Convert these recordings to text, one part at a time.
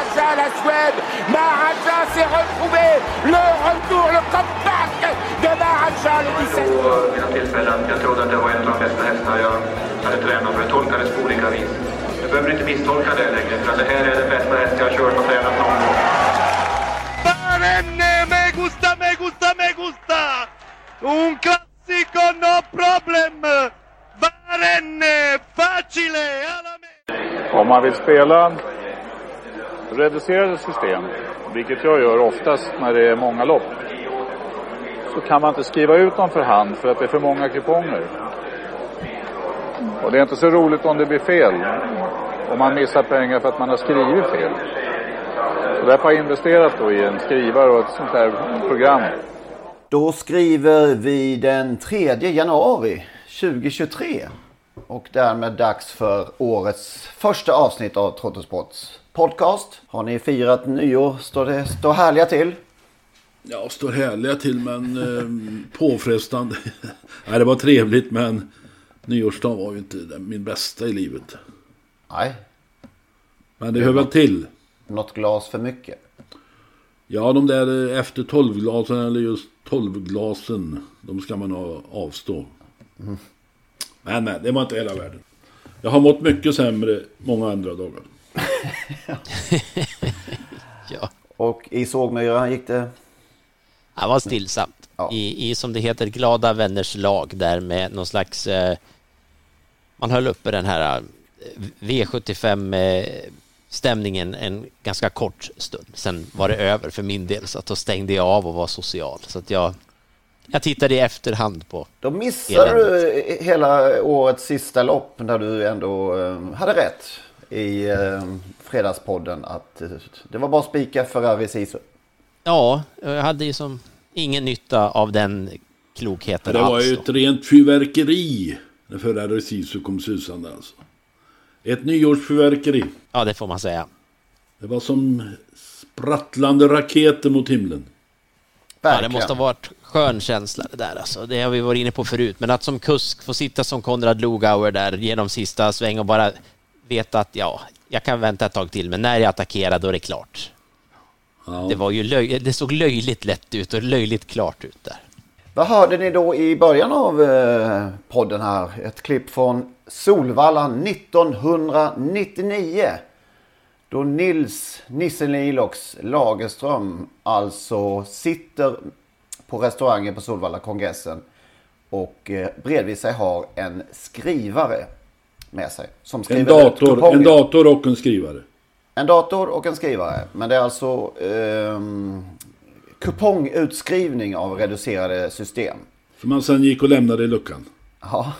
Maharaja, la Suède. Maharaja s'est retrouvé. Le retour, le comeback de Maharaja le 17. Vid några tillfällen. Jag trodde att det var en av de bästa hästar jag hade tränat för. Det tolkades på olika vis. Du behöver inte misstolka det längre, för att det här är den bästa häst jag har kört och tränat någon gång. Barenne, me gusta, me gusta, me gusta! Un classico, no problem! Barenne, facile, alla! Om man vill spela reducerade system, vilket jag gör oftast när det är många lopp, så kan man inte skriva ut dem för hand för att det är för många kuponger. Och det är inte så roligt om det blir fel. Om man missar pengar för att man har skrivit fel. Så därför har jag investerat då i en skrivare och ett sånt här program. Då skriver vi den 3 januari 2023. Och därmed dags för årets första avsnitt av Trottosports podcast. Har ni firat nyår? Står det står härliga till? Ja, står härliga till men eh, påfrestande. Nej, det var trevligt men nyårsdagen var ju inte min bästa i livet. Nej. Men det hör väl till. Något glas för mycket? Ja, de där efter 12-glasen eller just 12-glasen. De ska man ha, avstå. Mm. Men, men, det var inte hela världen. Jag har mått mycket sämre många andra dagar. Ja. Och i Sågmyra gick det? Det var stillsamt. Ja. I, I, som det heter, glada vänners lag där med någon slags... Eh, man höll uppe den här eh, V75 eh, en ganska kort stund. Sen var det över för min del så att då stängde jag av och var social. Så att jag, jag tittade i efterhand på Då missade du hela årets sista lopp när du ändå eh, hade rätt i eh, fredagspodden att eh, det var bara spika Ferrari Sisu. Ja, jag hade ju som ingen nytta av den klokheten Det var alls ju ett rent fyrverkeri när Ferrari Sisu kom susande alltså. Ett nyårsfyrverkeri. Ja, det får man säga. Det var som sprattlande raketer mot himlen. Ja, det måste ha varit skön känsla det där alltså. Det har vi varit inne på förut. Men att som kusk få sitta som Konrad Lugauer där genom sista sväng och bara veta att ja, jag kan vänta ett tag till, men när jag attackerar då är det klart. Ja. Det, var ju löj det såg löjligt lätt ut och löjligt klart ut där. Vad hörde ni då i början av eh, podden här? Ett klipp från Solvalla 1999. Då Nils Nisse Nilox Lagerström alltså sitter på restaurangen på Solvalla kongressen och eh, bredvid sig har en skrivare med sig. Som En skriver ut dator, en dator och en skrivare. En dator och en skrivare. Men det är alltså ehm, kupongutskrivning av reducerade system. Som man sen gick och lämnade i luckan. Ja.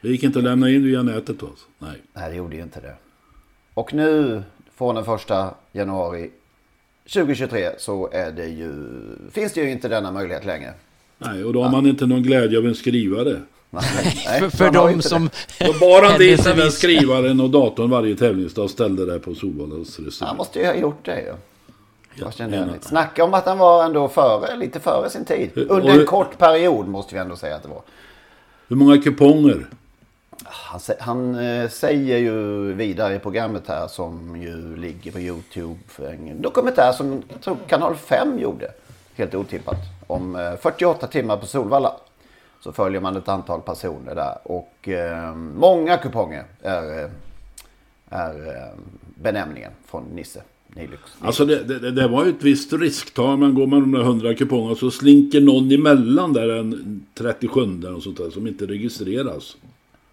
Det gick inte att lämna in via nätet då? alltså. Nej. Nej, det gjorde ju inte det. Och nu från den första januari 2023 så är det ju, finns det ju inte denna möjlighet längre. Nej, och då har man inte någon glädje av en skrivare. Nej, För, för de som... Då bar han dit den där skrivaren och datorn varje tävlingsdag och ställde där på Solvallas Han restaurang. måste ju ha gjort det ju. Ja, kände. Snacka om att han var ändå före, lite före sin tid. Under en kort period måste vi ändå säga att det var. Hur många kuponger? Han, han eh, säger ju vidare i programmet här som ju ligger på YouTube för en dokumentär som jag tror kanal 5 gjorde. Helt otippat. Om eh, 48 timmar på Solvalla. Så följer man ett antal personer där. Och eh, många kuponger är, eh, är eh, benämningen från Nisse Nilux. Alltså det, det, det var ju ett visst risktag. Man går med de där 100 kupongerna så slinker någon emellan där en 37 och sånt där som inte registreras.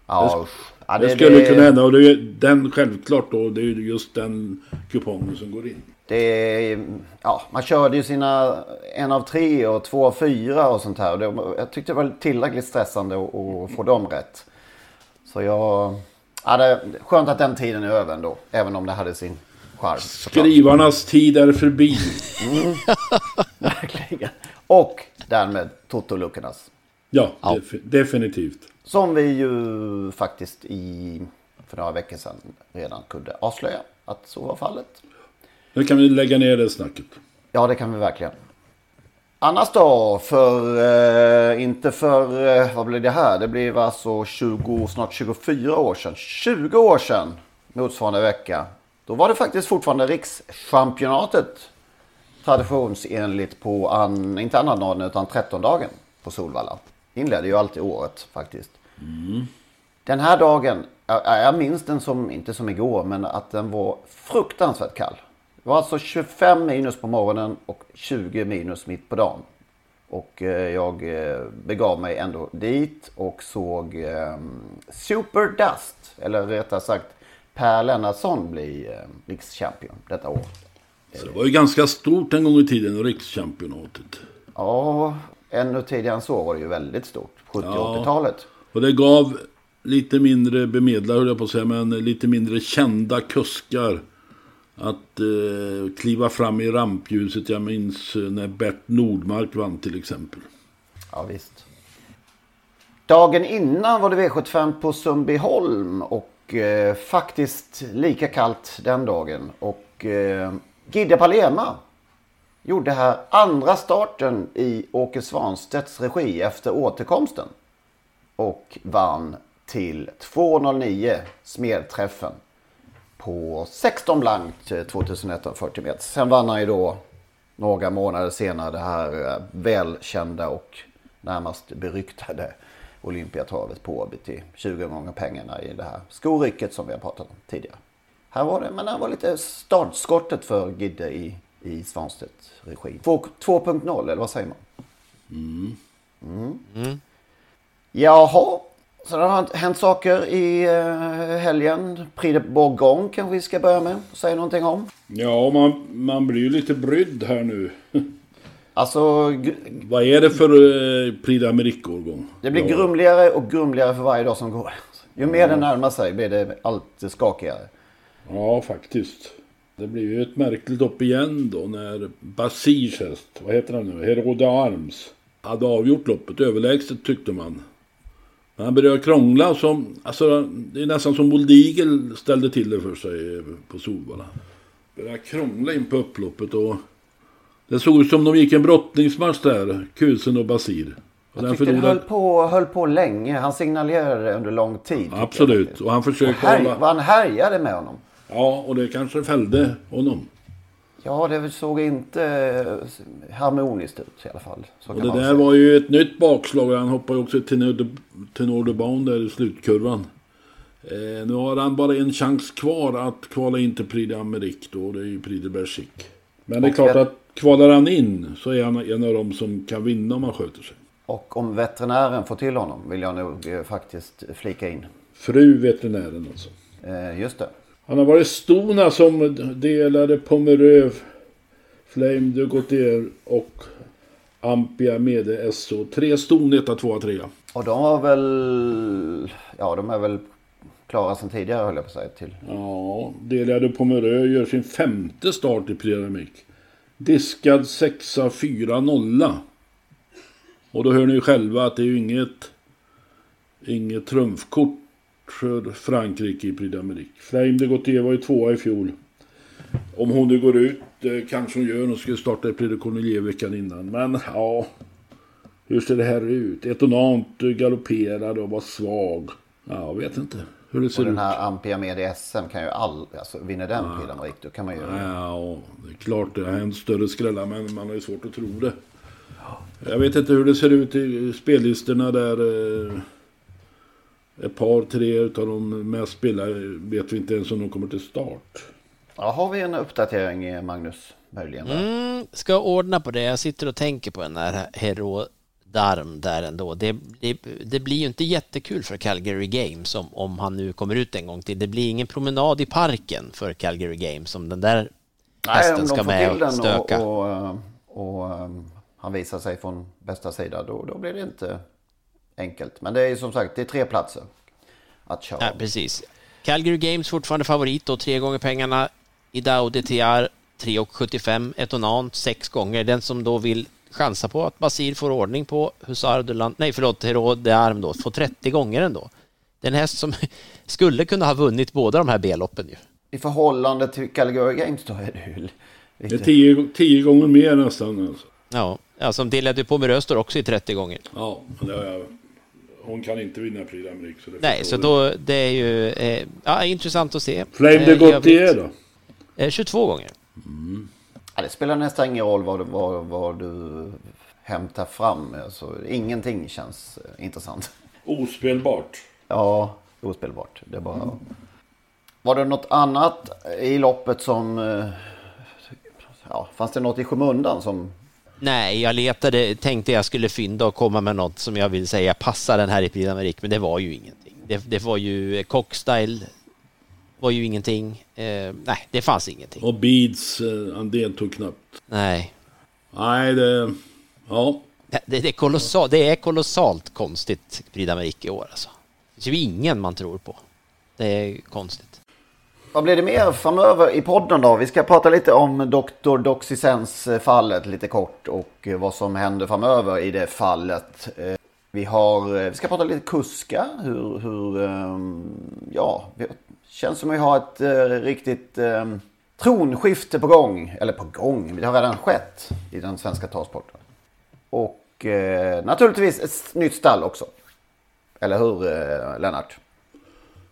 Ja, det, ja, det, det- skulle kunna hända och det är den självklart då. Det är ju just den kupongen som går in. Det ja, man körde ju sina en av tre och två av fyra och sånt här. Det, jag tyckte det var tillräckligt stressande att, få dem rätt. Så jag... Ja, det är skönt att den tiden är över ändå. Även om det hade sin charm. Skrivarnas tid är förbi. Mm. Verkligen. Och därmed Toto-luckornas. Ja, def- definitivt. Som vi ju faktiskt i, för några veckor sedan redan kunde avslöja att så var fallet. Nu kan vi lägga ner det snacket. Ja, det kan vi verkligen. Annars då, för, eh, inte för, eh, vad blir det här? Det blir alltså 20, snart 24 år sedan. 20 år sedan, motsvarande vecka. Då var det faktiskt fortfarande rikschampionatet traditionsenligt på, an, inte annandagen utan 13-dagen på Solvalla. Inledde ju alltid året faktiskt. Den här dagen, jag, jag minns den som, inte som igår, men att den var fruktansvärt kall. Det var alltså 25 minus på morgonen och 20 minus mitt på dagen. Och eh, jag eh, begav mig ändå dit och såg eh, Super Dust, eller rättare sagt Per Lennartsson bli rikschampion detta år. Så det var ju ganska stort en gång i tiden, rikschampionatet. Ja, ännu tidigare än så var det ju väldigt stort. 70 och Ja. 80-talet. Och det gav lite mindre bemedlade, höll jag på att säga, men lite mindre kända kuskar. Att eh, kliva fram i rampljuset. Jag minns eh, när Bert Nordmark vann till exempel. Ja, visst. Dagen innan var det V75 på Sundbyholm och eh, faktiskt lika kallt den dagen. Och eh, Gide Palema gjorde här andra starten i Åke Svanstedts regi efter återkomsten. Och vann till 2.09 smedträffen på 16 blankt eh, 2140 meter. Sen vann han ju då några månader senare det här eh, välkända och närmast beryktade Olympiatravet på Åby till 20 gånger pengarna i det här skorycket som vi har pratat om tidigare. Här var det, men här var lite startskottet för Gidde i, i Svanstedts regi. 2 2.0 eller vad säger man? Mm. Jaha, så det har hänt saker i eh, helgen. Prix de Bourgogne kanske vi ska börja med och säga någonting om. Ja, man, man blir ju lite brydd här nu. Alltså, Vad är det för eh, Prix d'Amérique-årgång? det blir Ja. grumligare och grumligare för varje dag som går. Ju mer det närmar sig blir det allt skakigare. Ja, faktiskt. Det blir ju ett märkligt lopp igen då när Basirs häst, vad heter han nu, Herode Arms, hade avgjort loppet överlägset tyckte man. Han började krångla som, alltså det är nästan som Moldigel ställde till det för sig på Solvalla. Började krångla in på upploppet och det såg ut som de gick en brottningsmatch där, Kusen och Basir. Och Jag tyckte det höll på, höll på länge. Han signalerade det under lång tid. absolut, och han Och försökte här, hålla, vad han härjade med honom. ja och det kanske fällde honom. Ja, det såg inte eh, harmoniskt ut i alla fall. Och det där var ju ett nytt bakslag han hoppade ju också till till Norderbaun där i slutkurvan. Eh, nu har han bara en chans kvar att kvala in till Prix d'Amérique då, det är ju Prix de Berchic. Men det är klart att kvalar han in så är han en av dem som kan vinna om han sköter sig. Och om veterinären får till honom vill jag nog eh, faktiskt flika in. Fru veterinären alltså. Eh, just det. Han har varit Stona som delade Pomeröv, Flame de Gautier och Ampia Mede SO. Tre ston, etta, tvåa, trea. Och de var väl... Ja, de är väl klara sedan tidigare höll jag på att säga till. Ja, Delade Pomerö gör sin femte start i Pyramik. Diskad sexa, fyra, nolla. Och då hör ni ju själva att det är ju inget, inget trumfkort för Frankrike i Prix d'Amérique. Flame de Gautier var ju tvåa i fjol. Om hon nu går ut, eh, kanske hon gör, hon skulle starta i Prix de Cornelier veckan innan. Men ja, hur ser det här ut? Etonant galopperade och var svag. Ja, jag vet inte hur det Och ser den ut. här Ampia med i SM kan ju all... Alltså vinner den ja. Prix då kan man ju... Ja, det är klart det har hänt större skrällar men man har ju svårt att tro det. Jag vet inte hur det ser ut i spellistorna där eh, ett par, tre utav de mest spelare vet vi inte ens om de kommer till start. Ja, har vi en uppdatering Magnus? Möjligen mm, ska ordna på det. Jag sitter och tänker på den här Hero Darm där ändå. Det, det, det, blir ju inte jättekul för Calgary Games om, om han nu kommer ut en gång till. Det blir ingen promenad i parken för Calgary Games om den där hästen Nej, ska med och stöka. Och, och, och, och um, han visar sig från bästa sida då, då blir det inte enkelt. Men det är ju som sagt, det är tre platser att köra. Ja, precis. Calgary Games fortfarande favorit och tre gånger pengarna. Idao DTR 3,75 Etonant sex gånger. Den som då vill chansa på att Basir får ordning på Husar Dulan, nej förlåt, Hero de Arm då, får 30 gånger ändå. Det är en häst som skulle kunna ha vunnit båda de här B-loppen ju. I förhållande till Calgary Games då är det ju... Det är tio, tio gånger mer nästan alltså. Ja, ja som Delia Dupomerö står också i 30 gånger. Ja, det har jag hon kan inte vinna Prix d'Amérique. Så Nej, så då det är ju eh, ja, intressant att se. Flame de eh, Gautier då? Eh, 22 gånger. Mm. Ja, det spelar nästan ingen roll vad, vad, vad du hämtar fram. Alltså, ingenting känns eh, intressant. Ospelbart. Ja, ospelbart. Det bara... Mm. Var det något annat i loppet som... Eh, ja, fanns det något i skymundan som Nej, jag letade, tänkte jag skulle fynda och komma med något som jag vill säga passar den här i Prix men det var ju ingenting. Det, det var ju eh, Cockstyle, var ju ingenting. Eh, nej, det fanns ingenting. Och Beads, eh, han deltog knappt. Nej. Nej, det... Ja. Det, det, är, kolossal, det är kolossalt konstigt Prix i år alltså. Det är ju ingen man tror på. Det är konstigt. Vad blir det mer framöver i podden då? Vi ska prata lite om Dr. Doxysens-fallet eh, lite kort och eh, vad som händer framöver i det fallet. Eh, vi, har, vi ska prata lite kuska, hur, hur ehm, ja, det känns som att vi har ett riktigt ehm, tronskifte på gång. Eller på gång, det har redan skett i den svenska talsporten. Och naturligtvis ett nytt stall också. Eller hur Lennart?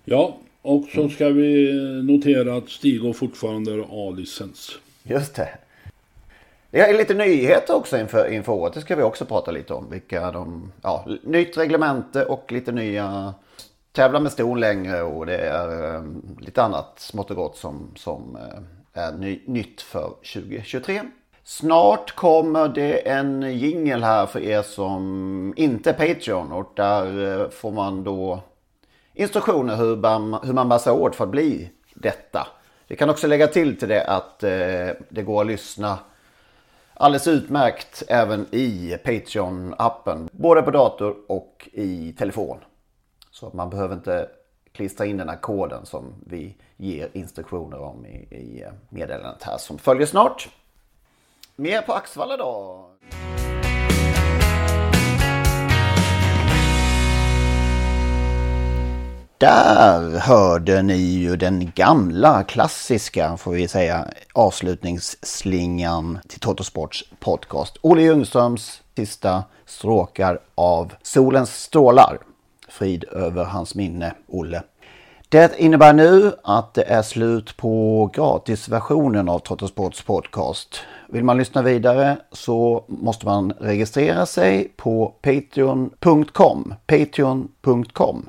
Ja, och så ska vi notera att Stigå fortfarande har A-licens. Just det. Det är lite nyheter också inför, inför året. Det ska vi också prata lite om. Vilka de, ja, nytt reglemente och lite nya tävla med ston längre och det är um, lite annat smått och gott som, som uh, är ny, nytt för 2023. Snart kommer det en jingel här för er som inte är Patreon och där uh, får man då instruktioner hur man, hur man bär sig åt för att bli detta. Vi kan också lägga till till det att eh, det går att lyssna alldeles utmärkt även i Patreon-appen. Både på dator och i telefon. Så man behöver inte klistra in den här koden som vi ger instruktioner om i, i eh, meddelandet här som följer snart. Mer på Axvalla då. Där hörde ni ju den gamla klassiska, får vi säga, avslutningsslingan till Totosports podcast. Olle Ljungströms sista stråkar av Solens strålar. Frid över hans minne, Olle. Det innebär nu att det är slut på gratisversionen av Totosports podcast. Vill man lyssna vidare så måste man registrera sig på patreon.com. Patreon.com